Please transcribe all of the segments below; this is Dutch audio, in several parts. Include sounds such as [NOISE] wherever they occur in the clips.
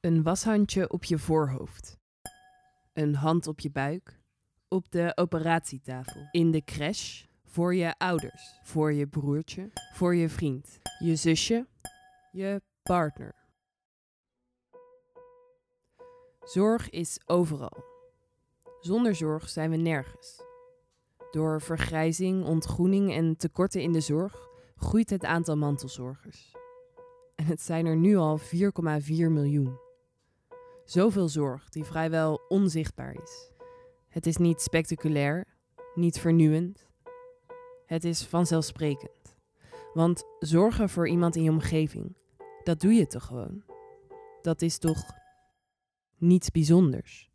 Een washandje op je voorhoofd. Een hand op je buik. Op de operatietafel. In de crash. Voor je ouders. Voor je broertje. Voor je vriend. Je zusje. Je partner. Zorg is overal. Zonder zorg zijn we nergens. Door vergrijzing, ontgroening en tekorten in de zorg groeit het aantal mantelzorgers. En het zijn er nu al 4,4 miljoen. Zoveel zorg die vrijwel onzichtbaar is. Het is niet spectaculair, niet vernieuwend. Het is vanzelfsprekend. Want zorgen voor iemand in je omgeving, dat doe je toch gewoon? Dat is toch niets bijzonders?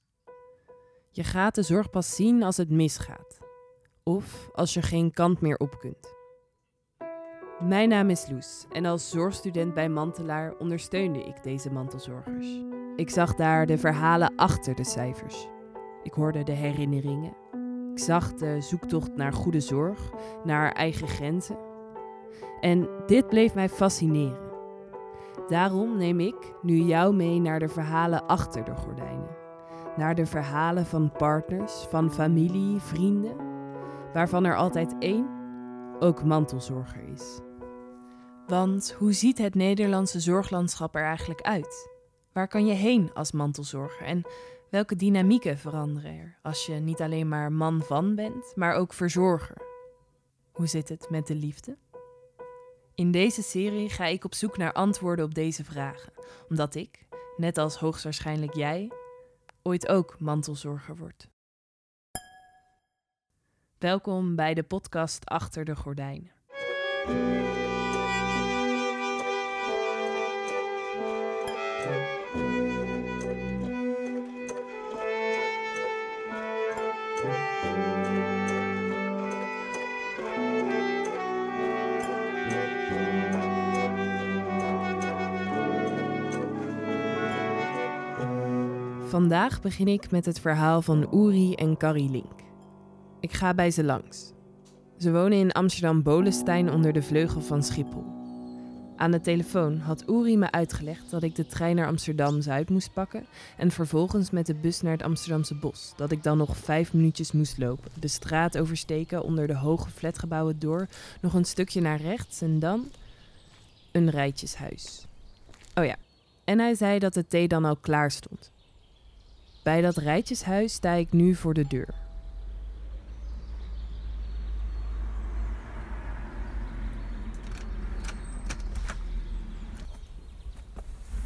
Je gaat de zorg pas zien als het misgaat. Of als je geen kant meer op kunt. Mijn naam is Loes en als zorgstudent bij Mantelaar ondersteunde ik deze mantelzorgers. Ik zag daar de verhalen achter de cijfers. Ik hoorde de herinneringen. Ik zag de zoektocht naar goede zorg, naar eigen grenzen. En dit bleef mij fascineren. Daarom neem ik nu jou mee naar de verhalen achter de gordijnen. Naar de verhalen van partners, van familie, vrienden, waarvan er altijd één ook mantelzorger is. Want hoe ziet het Nederlandse zorglandschap er eigenlijk uit? Waar kan je heen als mantelzorger en welke dynamieken veranderen er als je niet alleen maar man van bent, maar ook verzorger? Hoe zit het met de liefde? In deze serie ga ik op zoek naar antwoorden op deze vragen, omdat ik, net als hoogstwaarschijnlijk jij, ooit ook mantelzorger word. Welkom bij de podcast Achter de Gordijnen. Vandaag begin ik met het verhaal van Uri en Carrie Link. Ik ga bij ze langs. Ze wonen in Amsterdam-Bolestein onder de vleugel van Schiphol. Aan de telefoon had Uri me uitgelegd dat ik de trein naar Amsterdam-Zuid moest pakken en vervolgens met de bus naar het Amsterdamse bos. Dat ik dan nog vijf minuutjes moest lopen, de straat oversteken onder de hoge flatgebouwen door, nog een stukje naar rechts en dan een rijtjeshuis. Oh ja, en hij zei dat de thee dan al klaar stond. Bij dat rijtjeshuis sta ik nu voor de deur.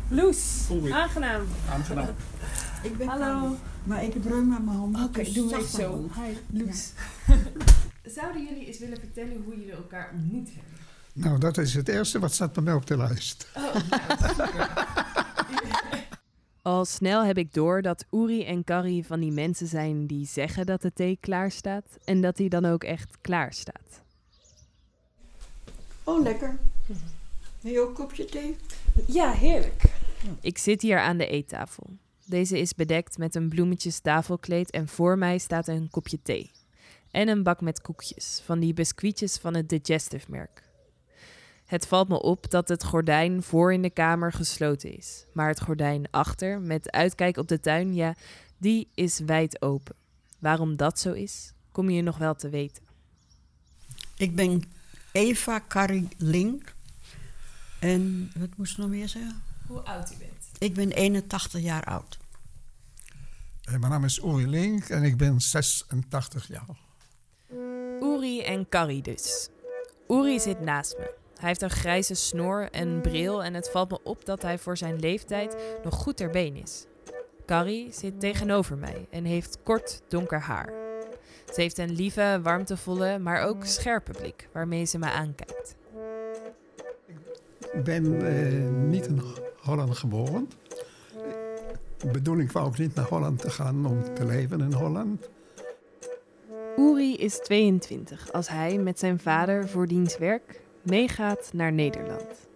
Loes, aangenaam. Aangenaam. Ik ben Hallo. Maar ik heb reum aan mijn handen. Oké, dus doe even zo. Hi, Loes. [LAUGHS] Zouden jullie eens willen vertellen hoe jullie elkaar ontmoet hebben? Nou, dat is het eerste wat staat bij mij op de lijst. Oh, [LAUGHS] [LAUGHS] Al snel heb ik door dat Uri en Carrie van die mensen zijn die zeggen dat de thee klaar staat en dat die dan ook echt klaar staat. Oh, lekker. Wil je ook een kopje thee? Ja, heerlijk. Ik zit hier aan de eettafel. Deze is bedekt met een bloemetjes tafelkleed en voor mij staat een kopje thee. En een bak met koekjes, van die biscuitjes van het Digestive merk. Het valt me op dat het gordijn voor in de kamer gesloten is. Maar het gordijn achter, met uitkijk op de tuin, ja, die is wijd open. Waarom dat zo is, kom je nog wel te weten. Ik ben Eva Carrie Link. En wat moest ik nog meer zeggen? Hoe oud u bent? Ik ben 81 jaar oud. Eh, Mijn naam is Uri Link en ik ben 86 jaar. Uri en Carrie dus. Uri zit naast me. Hij heeft een grijze snor en bril en het valt me op dat hij voor zijn leeftijd nog goed ter been is. Carrie zit tegenover mij en heeft kort donker haar. Ze heeft een lieve, warmtevolle, maar ook scherpe blik waarmee ze me aankijkt. Ik ben eh, niet in Holland geboren. De bedoeling was ook niet naar Holland te gaan om te leven in Holland. Uri is 22 als hij met zijn vader voor diens werk meegaat naar Nederland.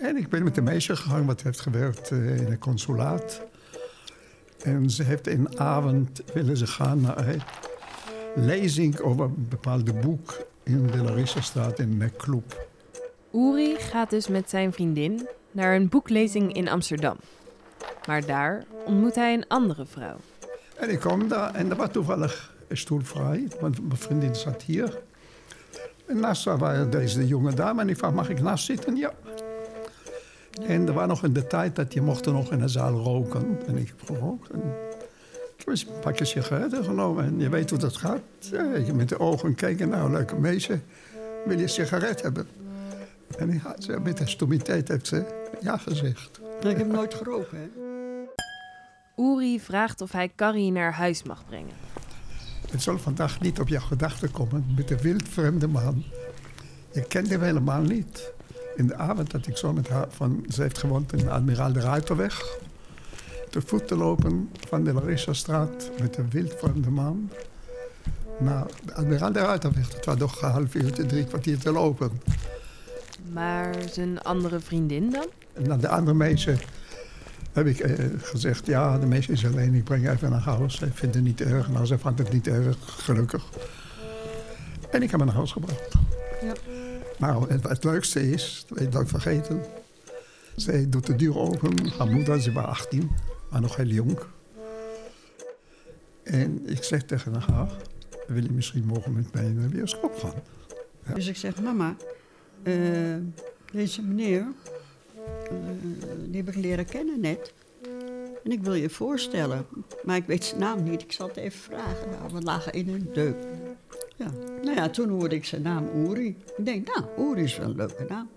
En ik ben met een meisje gegaan wat heeft gewerkt eh, in een consulaat. En ze heeft een avond willen ze gaan naar een lezing over een bepaald boek in de Larissastraat in een club. Uri gaat dus met zijn vriendin naar een boeklezing in Amsterdam. Maar daar ontmoet hij een andere vrouw. En ik kom daar en er was toevallig een stoel vrij, want mijn vriendin zat hier. En naast haar was deze jonge dame en ik vroeg, mag ik naast zitten? Ja. En er was nog in de tijd dat je mocht er nog in de zaal roken. En ik heb gerookt. En ik heb eens een pakje sigaretten genomen en je weet hoe dat gaat. Ja, je met de ogen kijken, nou, leuke meisje, wil je een sigaret hebben? En met de stomiteit heeft ze ja gezegd. Ik heb nooit geroken, hè? Uri vraagt of hij Carrie naar huis mag brengen. Het zal vandaag niet op jouw gedachten komen met de wildvreemde man. Je kent hem helemaal niet. In de avond dat ik zo met haar van... Ze heeft gewoond in de Admiraal de Ruiterweg. Te voet te lopen van de Larissastraat met de wildvreemde man... naar de Admiraal de Ruiterweg. Dat was nog een half uurtje, drie kwartier te lopen. Maar zijn andere vriendin dan? En naar de andere meisje heb ik eh, gezegd... ja, de meisje is alleen, ik breng haar even naar huis. Zij vindt het niet erg. Nou, zij vond het niet erg, gelukkig. En ik heb haar naar huis gebracht. Ja. Nou, het, het leukste is, dat weet ik vergeten... zij doet de deur open. Haar moeder, ze was 18, maar nog heel jong. En ik zeg tegen haar... wil je misschien morgen met mij naar de bioscoop gaan? Dus ik zeg, mama, eh, deze meneer, die heb ik leren kennen net. En ik wil je voorstellen. Maar ik weet zijn naam niet. Ik zal het even vragen. Nou, we lagen in een deuk. Ja. Nou ja, toen hoorde ik zijn naam Uri. Ik denk, nou, Uri is wel een leuke naam.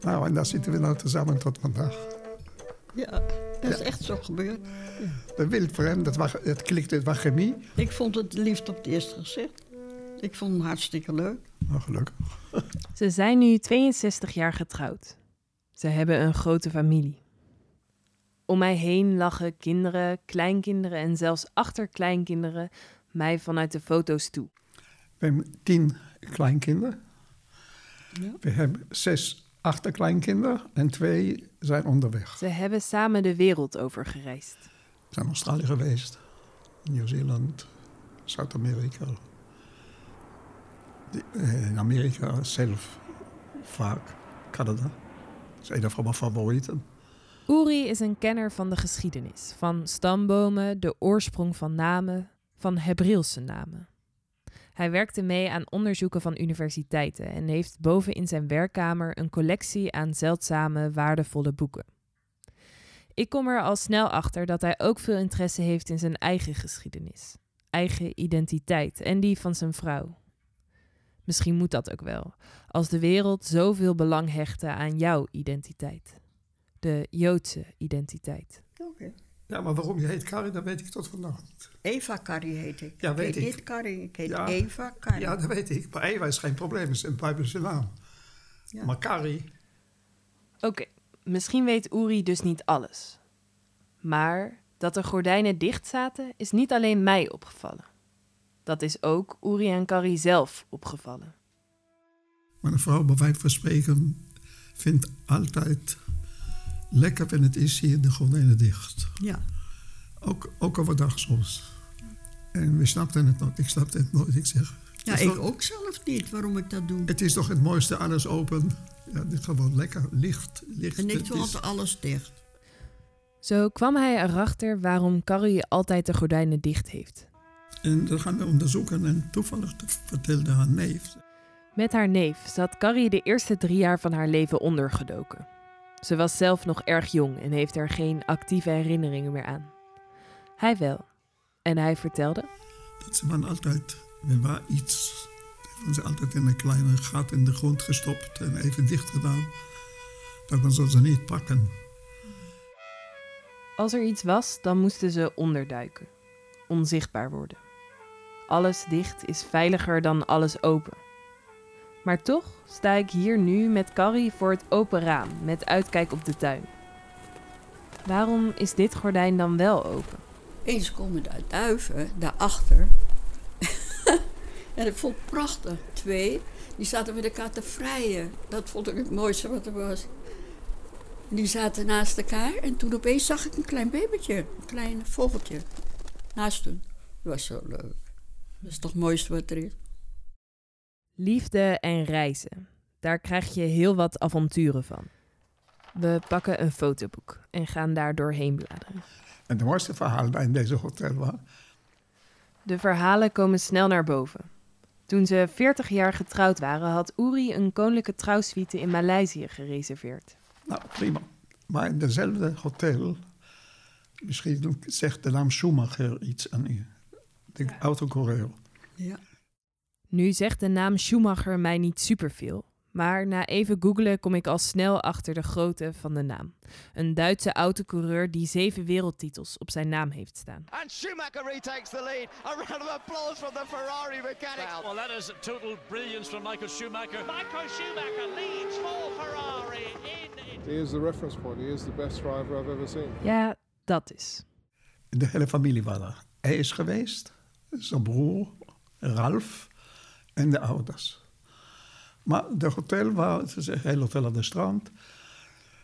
Nou, en daar zitten we nou tezamen tot vandaag. Ja, dat is echt zo gebeurd. De wildvreemd, dat was, het klikte, het was chemie. Ik vond het liefst op het eerste gezicht. Ik vond hem hartstikke leuk. Nou, gelukkig. Ze zijn nu 62 jaar getrouwd. Ze hebben een grote familie. Om mij heen lachen kinderen, kleinkinderen en zelfs achterkleinkinderen mij vanuit de foto's toe. We hebben tien kleinkinderen. Ja. We hebben zes achterkleinkinderen en twee zijn onderweg. Ze hebben samen de wereld over gereisd. We zijn Australië geweest, Nieuw-Zeeland, Zuid-Amerika. Eh, In Amerika zelf vaak, Canada. Is een van mijn favorieten. Uri is een kenner van de geschiedenis, van stambomen, de oorsprong van namen, van Hebreeuwse namen. Hij werkte mee aan onderzoeken van universiteiten en heeft boven in zijn werkkamer een collectie aan zeldzame, waardevolle boeken. Ik kom er al snel achter dat hij ook veel interesse heeft in zijn eigen geschiedenis, eigen identiteit en die van zijn vrouw. Misschien moet dat ook wel, als de wereld zoveel belang hechtte aan jouw identiteit de Joodse identiteit. Oké. Ja, maar waarom je heet Carrie, dat weet ik tot vandaag niet. Eva Carrie heet ik. Ja, weet ik. heet ik. niet Carrie, ik heet Ja. Eva Carrie. Ja, dat weet ik. Maar Eva is geen probleem, het is een Bijbelse naam. Ja. Maar Carrie, Oké, misschien weet Uri dus niet alles. Maar dat de gordijnen dicht zaten is niet alleen mij opgevallen. Dat is ook Uri en Carrie zelf opgevallen. Mijn vrouw, bij wijze van spreken, vindt altijd lekker wanneer het is hier de gordijnen dicht. Ja. Ook, ook overdag soms. En we snapten het nooit. Ik snapte het nooit. Ik zeg, Ja, ik toch- ook zelf niet waarom ik dat doe. Het is toch het mooiste, alles open. Ja, gewoon lekker, licht, licht. En ik doe altijd alles dicht. Zo kwam hij erachter waarom Carrie altijd de gordijnen dicht heeft. En dat gaan we onderzoeken. En toevallig vertelde haar neef. Met haar neef zat Carrie de eerste drie jaar van haar leven ondergedoken. Ze was zelf nog erg jong en heeft er geen actieve herinneringen meer aan. Hij wel. En hij vertelde. Dat ze man altijd, er was iets. Hebben ze altijd in een kleine gat in de grond gestopt en even dicht gedaan. Dat men ze niet pakken. Als er iets was, dan moesten ze onderduiken. Onzichtbaar worden. Alles dicht is veiliger dan alles open. Maar toch sta ik hier nu met Carrie voor het open raam met uitkijk op de tuin. Waarom is dit gordijn dan wel open? Eens komen daar duiven, daarachter. [LAUGHS] en dat vond ik prachtig. Twee, die zaten met elkaar te vrijen. Dat vond ik het mooiste wat er was. Die zaten naast elkaar en toen opeens zag ik een klein babytje. Een klein vogeltje. Naast hun. Dat was zo leuk. Dat is toch het mooiste wat er is. Liefde en reizen. Daar krijg je heel wat avonturen van. We pakken een fotoboek en gaan daar doorheen bladeren. En de mooiste verhaal in deze hotel was... De verhalen komen snel naar boven. Toen ze 40 jaar getrouwd waren, had Uri een koninklijke trouwsuite in Maleisië gereserveerd. Nou, prima. Maar in dezelfde hotel... Misschien zegt de naam Schumacher iets aan u. De autocoureur. Ja. Nu zegt de naam Schumacher mij niet superveel. Maar na even googlen kom ik al snel achter de grootte van de naam. Een Duitse autocoureur die zeven wereldtitels op zijn naam heeft staan. And Schumacher retakes the lead. A round of applause from the Ferrari mechanics. Well, that is total brilliance from Michael Schumacher. Michael Schumacher leads for Ferrari in. He is the reference point. He is the best driver I've ever seen. Ja, dat is. De hele familie was er. Hij is geweest, zijn broer, Ralf en de ouders. Maar de hotel was een heel hotel aan de strand.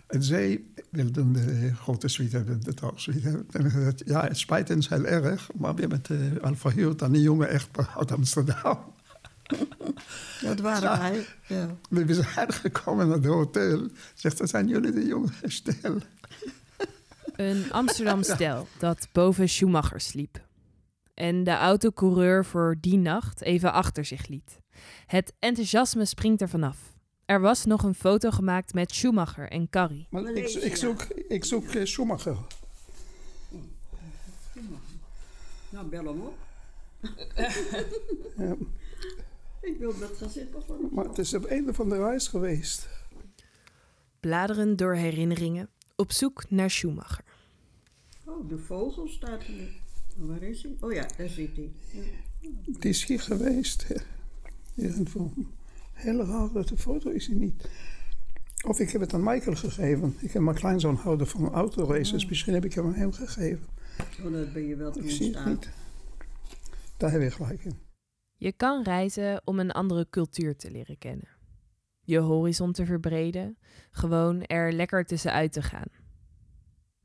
En zij wilden de grote suite hebben, de trouwsuite hebben. En ik zei, ja, het spijt ons heel erg, maar we hebben het uh, al verhuurd aan een jonge echtpaar uit Amsterdam. [LAUGHS] Dat waren Ja. wij. Ja. We zijn gekomen naar het hotel. Zegt, dat zijn jullie de jonge stel. Een Amsterdam [LAUGHS] stel dat boven Schumacher sliep. En de autocoureur voor die nacht even achter zich liet. Het enthousiasme springt er vanaf. Er was nog een foto gemaakt met Schumacher en Carrie. Maar ik, ik zoek, ik zoek eh, Schumacher. Nou, bel hem op. [LAUGHS] Ja, Ik wil dat gaan zitten maar het is op einde van de reis geweest. Bladeren door herinneringen, op zoek naar Schumacher. Oh, de vogel staat hier. Waar is hij? Oh ja, daar zit hij. Ja. Het is hier geweest. hè. Irgendwo. Heel raar dat de foto is hier niet. Of ik heb het aan Michael gegeven. Ik heb mijn kleinzoon houden van autoraces. Misschien heb ik hem aan hem gegeven. Oh, dat ben je wel toen Ik zie het staan. niet. Daar heb je gelijk in. Je kan reizen om een andere cultuur te leren kennen. Je horizon te verbreden, gewoon er lekker tussenuit te gaan.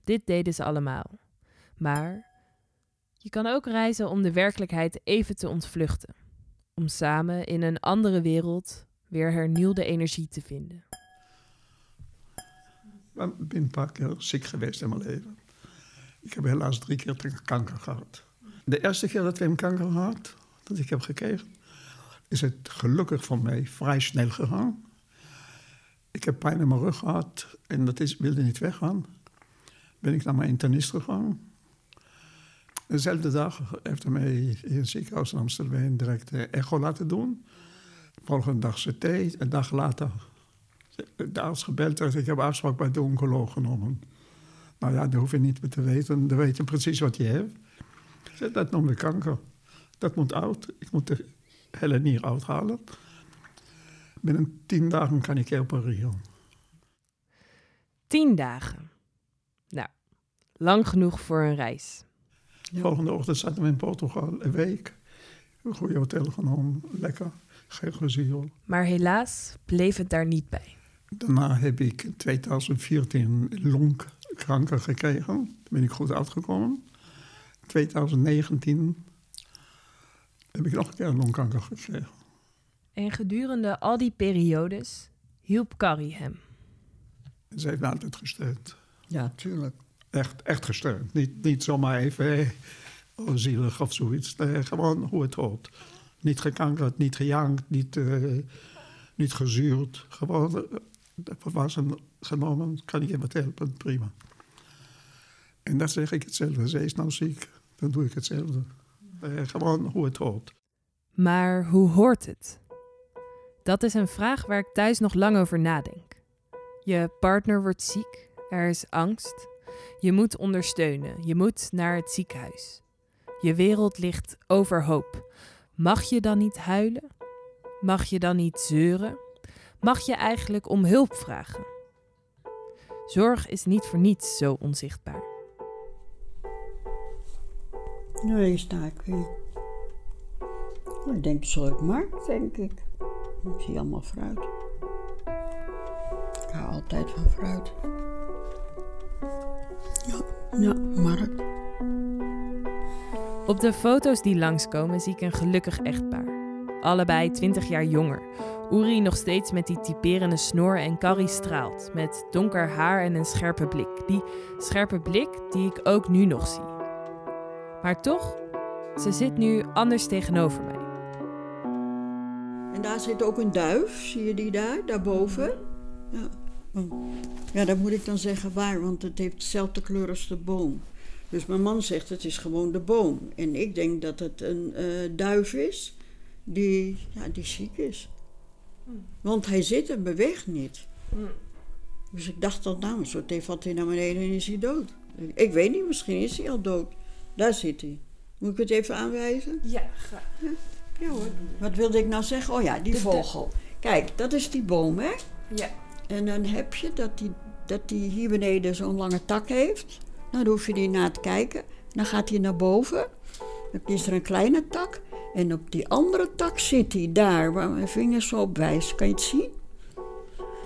Dit deden ze allemaal. Maar je kan ook reizen om de werkelijkheid even te ontvluchten. Om samen in een andere wereld weer hernieuwde energie te vinden. Ik ben een paar keer ziek geweest in mijn leven. Ik heb helaas drie keer kanker gehad. De eerste keer dat we hem kanker had, dat ik heb gekregen, is het gelukkig voor mij vrij snel gegaan. Ik heb pijn in mijn rug gehad en dat is, wilde niet weggaan. Ben ik naar mijn internist gegaan. Dezelfde dag heeft hij mij in het ziekenhuis in Amsterdam direct de echo laten doen. Volgende dag CT, een dag later de arts gebeld dat ik heb afspraak bij de oncoloog genomen. Nou ja, dat hoef je niet meer te weten. Dan weet je precies wat je hebt. Zei, dat noem ik kanker. Dat moet oud. Ik moet de hele nier uithalen. Binnen tien dagen kan ik opereren. Tien dagen. Nou, lang genoeg voor een reis. Volgende ochtend zaten we in Portugal een week. Een goede hotel genomen. Lekker. Geen geziel. Maar helaas bleef het daar niet bij. Daarna heb ik in 2014 longkanker gekregen. Daar ben ik goed uitgekomen. 2019 heb ik nog een keer longkanker gekregen. En gedurende al die periodes hielp Carrie hem. Ze heeft me altijd gesteund. Ja, tuurlijk. Echt, echt gesteund. Niet, niet zomaar even oh, zielig of zoiets. Gewoon hoe het hoort. Niet gekankerd, niet gejankt, niet, eh, niet gezuurd. Gewoon uh, volwassen genomen. Kan ik je wat helpen? Prima. En dan zeg ik hetzelfde. Zij is nou ziek, dan doe ik hetzelfde. Gewoon hoe het hoort. Maar hoe hoort het? Dat is een vraag waar ik thuis nog lang over nadenk. Je partner wordt ziek, er is angst. Je moet ondersteunen, je moet naar het ziekenhuis. Je wereld ligt overhoop. Mag je dan niet huilen? Mag je dan niet zeuren? Mag je eigenlijk om hulp vragen? Zorg is niet voor niets zo onzichtbaar. Nou, hier sta ik weer. Nou, Ik denk Zorgmarkt, denk ik. Ik zie allemaal fruit. Ik hou altijd van fruit. Ja, markt. Op de foto's die langskomen zie ik een gelukkig echtpaar. allebei 20 jaar jonger. Uri nog steeds met die typerende snor en Carrie straalt, met donker haar en een scherpe blik. Die scherpe blik die ik ook nu nog zie. Maar toch, ze zit nu anders tegenover mij. En daar zit ook een duif, zie je die daar, daarboven? Ja. Oh. ja, dat moet ik dan zeggen waar, want het heeft dezelfde kleur als de boom. Dus mijn man zegt het is gewoon de boom. En ik denk dat het een eh, duif is die, ja, die ziek is. Want hij zit en beweegt niet. Dus ik dacht dan, nou, zo valt hij naar beneden en is hij dood. Ik weet niet, misschien is hij al dood. Daar zit hij. Moet ik het even aanwijzen? Ja, graag. Ja hoor. Wat wilde ik nou zeggen? Oh ja, die vogel. Kijk, dat is die boom, hè? Ja. En dan heb je dat die, dat die hier beneden zo'n lange tak heeft. Nou, dan hoef je niet naar te kijken. Dan gaat hij naar boven. Dan is er een kleine tak. En op die andere tak zit hij daar, waar mijn vinger zo op wijst. Kan je het zien?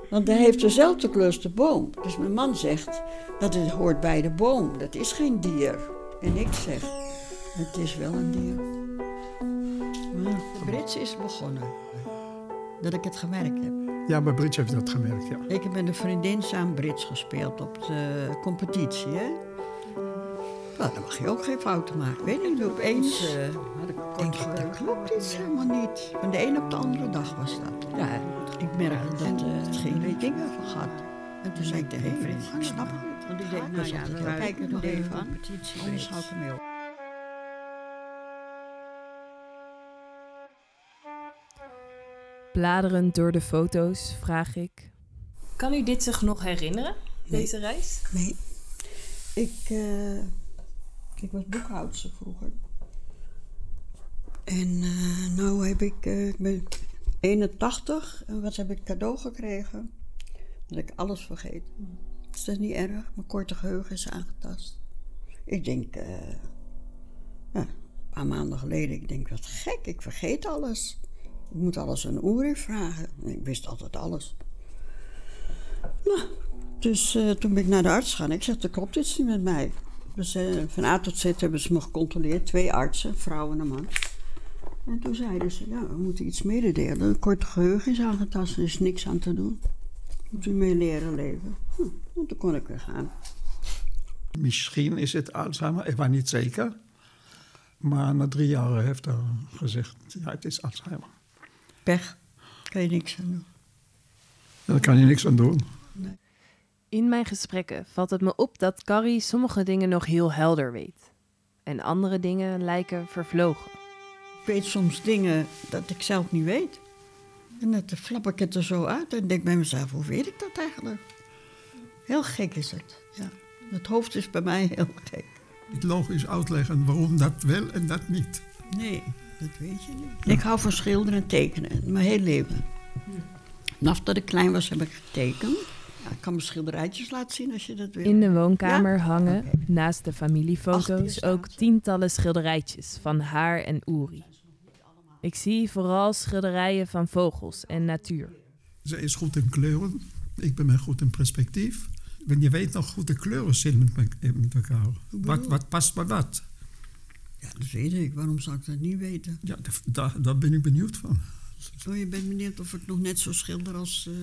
Want hij heeft dezelfde kleur als de boom. Dus mijn man zegt dat het hoort bij de boom. Dat is geen dier. En ik zeg, het is wel een dier. De Brits is begonnen. Dat ik het gemerkt heb. Ja, maar Bridge heeft dat gemerkt, ja. Ik heb met een vriendin samen Brits gespeeld op de competitie, hè? Nou, dan mag je ook geen fouten maken. Ik weet niet, opeens eh, denk ik, dat klopt iets helemaal niet. Van de een op de andere dag was dat. Ja, ik merkte dat eh, het geen dingen van gaat. En toen zei ik tegen vriend, ik snap het niet. Want die zei, nou ja, we kijken nog even aan. Anders hou ik op. Bladerend door de foto's vraag ik. Kan u dit zich nog herinneren, deze reis? Nee. Ik, eh, ik was boekhoudster vroeger. En eh nou heb ik, eh, ik ben 81 en wat heb ik cadeau gekregen? Dat ik alles vergeet. Is dat niet erg? Mijn korte geheugen is aangetast. Ik denk, eh, ja, een paar maanden geleden, ik denk, wat gek, ik vergeet alles. Ik moet alles aan Uri vragen. Ik wist altijd alles. Nou, dus eh, toen ben ik naar de arts gegaan. Ik zeg, er klopt iets niet met mij. Dus eh, van A tot Z hebben ze me gecontroleerd. Twee artsen, vrouw en een man. En toen zeiden ze, ja, we moeten iets mededelen. Een korte geheugen is aangetast, er is niks aan te doen. Moet u mee leren leven. Hm, en toen kon ik weer gaan. Misschien is het Alzheimer, ik weet niet zeker. Maar na drie jaar heeft hij gezegd, ja, het is Alzheimer. Pech, kan je niks aan doen. Daar kan je niks aan doen. In mijn gesprekken valt het me op dat Carrie sommige dingen nog heel helder weet. En andere dingen lijken vervlogen. Ik weet soms dingen dat ik zelf niet weet. En dan flap ik het er zo uit en denk bij mezelf, hoe weet ik dat eigenlijk? Heel gek is het, ja. Het hoofd is bij mij heel gek. Niet logisch uitleggen waarom dat wel en dat niet. Nee, dat weet je niet. Ik hou van schilderen en tekenen, mijn hele leven. Vanaf dat ik klein was heb ik getekend. Ja, ik kan mijn schilderijtjes laten zien als je dat wil. In de woonkamer Ja? hangen, naast de familiefoto's, ook tientallen schilderijtjes van haar en Uri. Ik zie vooral schilderijen van vogels en natuur. Ze is goed in kleuren. Ik ben goed in perspectief. En je weet nog goed de kleuren zitten met, me- met elkaar. Wat, wat past bij wat? Ja, dat weet ik. Waarom zou ik dat niet weten? Ja, da- daar, daar ben ik benieuwd van. Oh, je bent benieuwd of ik nog net zo schilder als eh,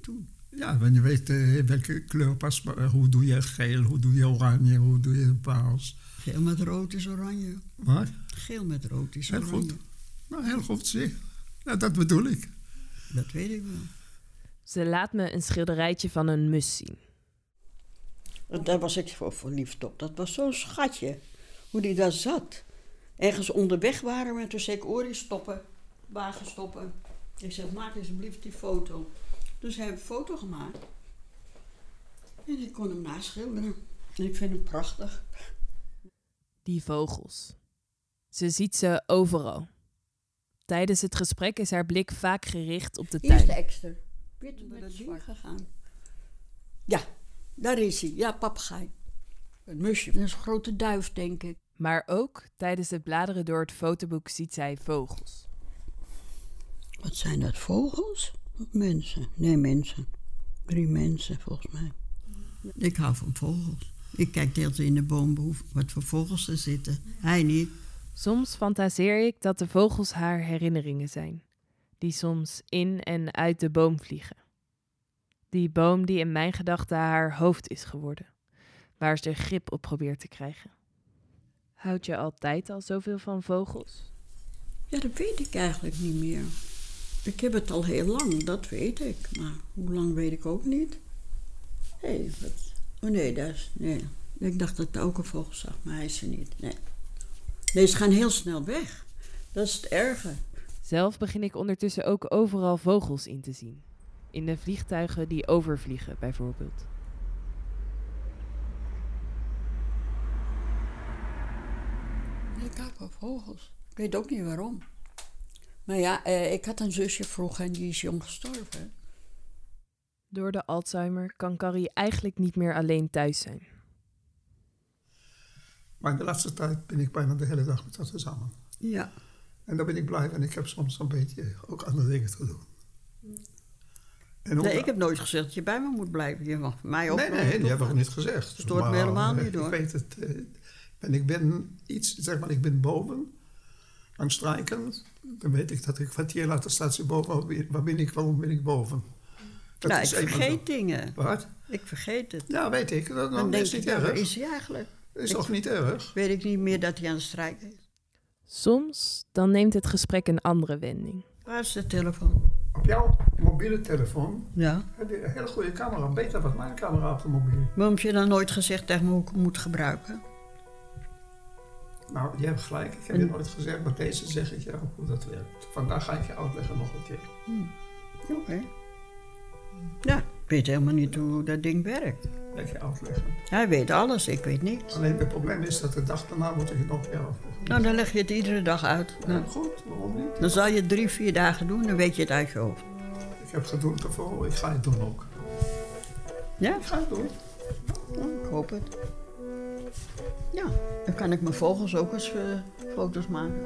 toen. Ja, wanneer je weet eh, welke kleur past bij- Hoe doe je geel, hoe doe je oranje, hoe doe je paars. Geel met rood is oranje. Wat? Geel met rood is Heel oranje. goed. Nou, heel goed, zie. Ja, dat bedoel ik. Dat weet ik wel. Ze laat me een schilderijtje van een mus zien. Daar was ik voor verliefd op. Dat was zo'n schatje. Hoe die daar zat. Ergens onderweg waren we en toen zei ik, Ori, stoppen. Wagen stoppen. Ik zeg, maak alsjeblieft die foto. Dus hij heeft een foto gemaakt. En ik kon hem naschilderen. En ik vind hem prachtig. Die vogels. Ze ziet ze overal. Tijdens het gesprek is haar blik vaak gericht op de Hier is de tuin. ekster. Wit met ding gegaan. Ja, daar is hij. Ja, papegaai. Een musje. Dat is een grote duif, denk ik. Maar ook tijdens het bladeren door het fotoboek ziet zij vogels. Wat zijn dat, vogels? Of mensen? Nee, mensen. Drie mensen, volgens mij. Ik hou van vogels. Ik kijk de hele tijd in de boom wat voor vogels er zitten. Hij niet. Soms fantaseer ik dat de vogels haar herinneringen zijn, die soms in en uit de boom vliegen. Die boom die in mijn gedachten haar hoofd is geworden, waar ze grip op probeert te krijgen. Houd je altijd al zoveel van vogels? Ja, dat weet ik eigenlijk niet meer. Ik heb het al heel lang, dat weet ik. Maar hoe lang weet ik ook niet. Hé, hey, wat... Oh nee, dat is... Nee. Ik dacht dat ik ook een vogel zag, maar hij is er niet. Nee. Nee, ze gaan heel snel weg. Dat is het erge. Zelf begin ik ondertussen ook overal vogels in te zien. In de vliegtuigen die overvliegen, bijvoorbeeld. Ik hou van vogels. Ik weet ook niet waarom. Maar ja, eh, ik had een zusje vroeger en die is jong gestorven. Door de Alzheimer kan Carrie eigenlijk niet meer alleen thuis zijn. Maar in de laatste tijd ben ik bijna de hele dag met haar samen. Ja. En daar ben ik blij en ik heb soms een beetje ook andere dingen te doen. En Nee, ik heb nooit gezegd dat je bij me moet blijven. Je mag mij ook Nee, nee, die doen. hebben we niet gezegd. Stoort me helemaal eh, niet, hoor. Ik weet het. En ik ben iets, zeg maar, ik ben boven aan het strijken. Dan weet ik dat ik kwartier later staat ze boven. Waar ben- ik? Waarom ben ik boven? Dat nou, ik de- vergeet dingen. Wat? Ik vergeet het. Ja, weet ik. Dat, Dan dat denk is niet ik, ja, waar erg. is hij eigenlijk? is toch niet erg? Weet ik niet meer dat hij aan het strijken is. Soms dan neemt het gesprek een andere wending. Waar is de telefoon? Op jouw mobiele telefoon Ja. heb je een hele goede camera. Beter dan mijn camera op de mobiel. Waarom heb je dan nooit gezegd hoe ik hem moet gebruiken? Nou, je hebt gelijk. Ik heb je nooit gezegd, maar deze zeg ik jou hoe dat werkt. Vandaag ga ik je uitleggen nog een keer. Oké. Ja, ik weet helemaal niet hoe dat ding werkt. Dat je uitleggen. Hij weet alles, ik weet niks. Alleen het probleem is dat de dag daarna moet ik het nog een keer uitleggen. Nou, dan leg je het iedere dag uit. Ja, Nou, goed, waarom niet? dan zal je het drie, vier dagen doen, dan weet je het uit je hoofd. Ik heb geduld ervoor, ik ga het doen ook. Ja? Ik ga het doen. Nou, ik hoop het. Ja, dan kan ik mijn vogels ook eens eh, foto's maken.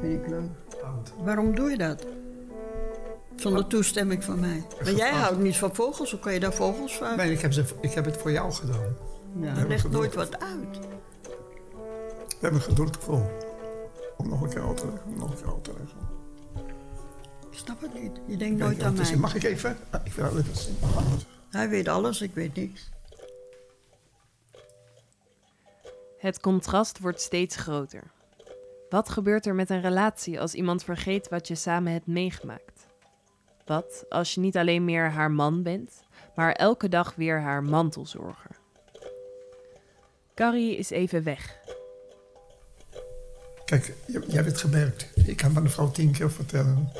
Vind ik leuk. Oud. Waarom doe je dat? Zonder toestemming van mij. Maar jij houdt niet van vogels, hoe kan je daar vogels van? Nee, ik heb, ze, ik heb het voor jou gedaan. Ja, heb leg ik nooit wat uit. We hebben geduld ervoor. Om nog een keer uit te leggen, om nog een keer uit te leggen. Ik snap het niet. Je denkt nooit aan het mij. Mag ik even? Ah, Ik wil zien. Hij weet alles, ik weet niks. Het contrast wordt steeds groter. Wat gebeurt er met een relatie als iemand vergeet wat je samen hebt meegemaakt? Wat als je niet alleen meer haar man bent, maar elke dag weer haar mantelzorger? Carrie is even weg. Kijk, jij hebt het gemerkt. Ik kan mijn vrouw tien keer vertellen.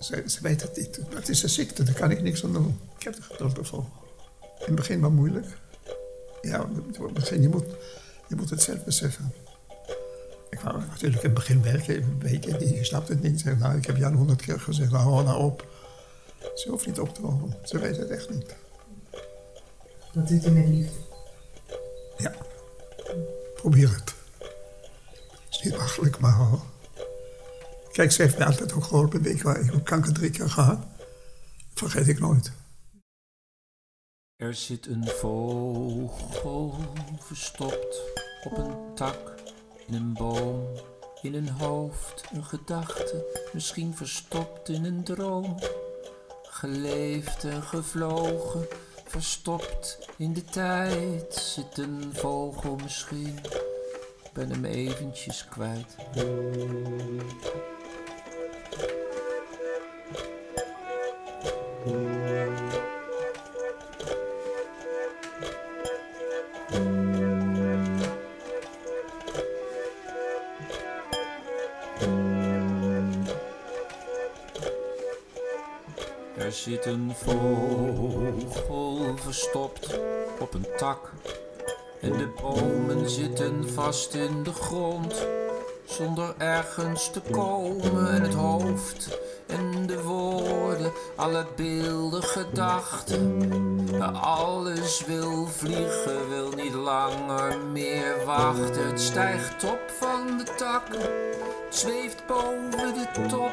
Ze, ze weet het niet. Het is een ziekte, daar kan ik niks aan doen. Ik heb er geduld ervoor. In het begin was moeilijk. Ja, in het begin, je moet, je moet het zelf beseffen. Ik wou natuurlijk in het begin werken, weet je, die snapt het niet. Zeg, nou, ik heb Jan honderd keer gezegd, nou, hou nou op. Ze hoeft niet op te houden. Ze weet het echt niet. Dat doet hij met liefde. Ja, probeer het. is niet makkelijk, maar... oh. Kijk, ze heeft mij altijd ook geholpen. Ik heb kanker drie keer gehad. Vergeet ik nooit. Er zit een vogel verstopt op een tak in een boom. In een hoofd een gedachte, misschien verstopt in een droom. Geleefd en gevlogen, verstopt in de tijd. Zit een vogel misschien, ben hem eventjes kwijt. Een vogel verstopt op een tak. En de bomen zitten vast in de grond. Zonder ergens te komen. En het hoofd en de woorden, alle beelden, gedachten. Alles wil vliegen, wil niet langer meer wachten. Het stijgt op van de het zweeft boven de top.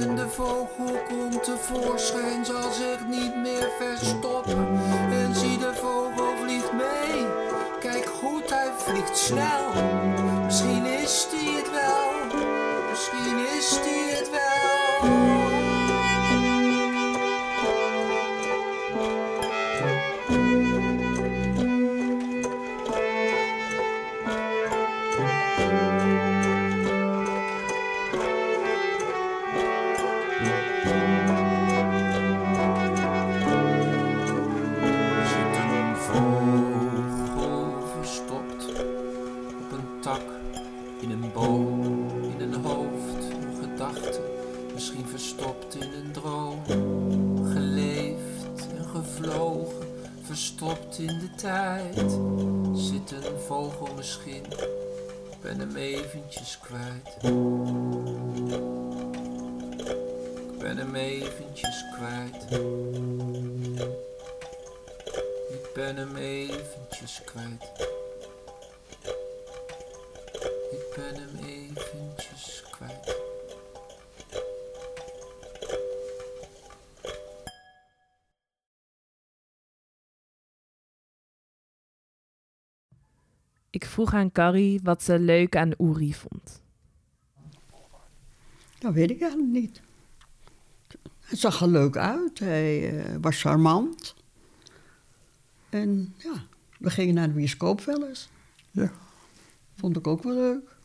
En de vogel komt tevoorschijn, zal zich niet meer verstoppen. En zie de vogel vliegt mee, kijk goed, hij vliegt snel. Misschien hem eventjes kwijt. Ik ben hem eventjes kwijt. Ik ben hem eventjes kwijt. Ik vroeg aan Carrie wat ze leuk aan Uri vond. Dat weet ik eigenlijk niet. Hij zag er leuk uit, hij eh, was charmant. En ja, we gingen naar de bioscoop wel eens. Ja. Vond ik ook wel leuk.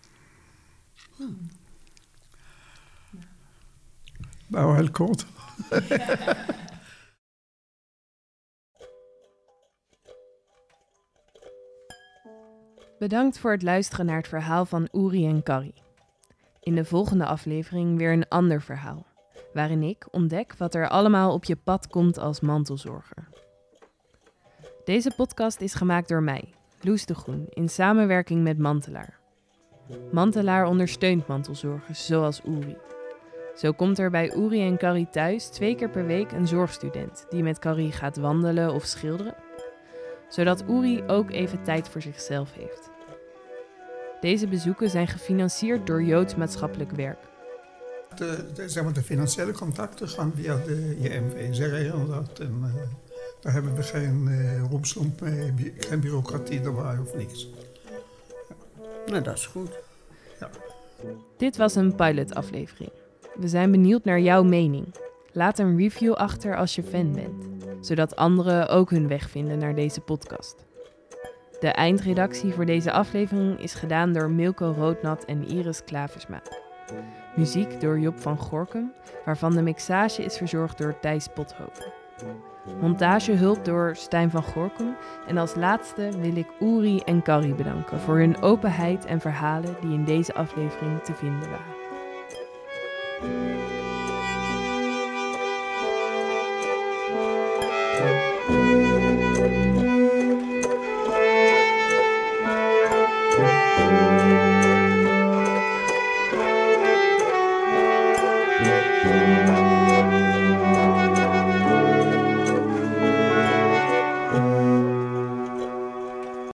Nou, heel kort. [LAUGHS] Bedankt voor het luisteren naar het verhaal van Uri en Carrie. In de volgende aflevering weer een ander verhaal, waarin ik ontdek wat er allemaal op je pad komt als mantelzorger. Deze podcast is gemaakt door mij, Loes de Groen, in samenwerking met Mantelaar. Mantelaar ondersteunt mantelzorgers zoals Uri. Zo komt er bij Uri en Carrie thuis twee keer per week een zorgstudent die met Carrie gaat wandelen of schilderen, zodat Uri ook even tijd voor zichzelf heeft. Deze bezoeken zijn gefinancierd door Joods Maatschappelijk Werk. De, de, zeg maar, de financiële contacten gaan via de JMW. Ze regelen dat. En, eh, daar hebben we geen uh, mee, geen bureaucratie erbij of niks. Nou, dat is goed. Dit was een pilotaflevering. We zijn benieuwd naar jouw mening. Laat een review achter als je fan bent, zodat anderen ook hun weg vinden naar deze podcast. De eindredactie voor deze aflevering is gedaan door Milko Roodnat en Iris Klaversma. Muziek door Job van Gorkum, waarvan de mixage is verzorgd door Thijs Pothoven. Montagehulp door Stijn van Gorkum en als laatste wil ik Uri en Carrie bedanken voor hun openheid en verhalen die in deze aflevering te vinden waren.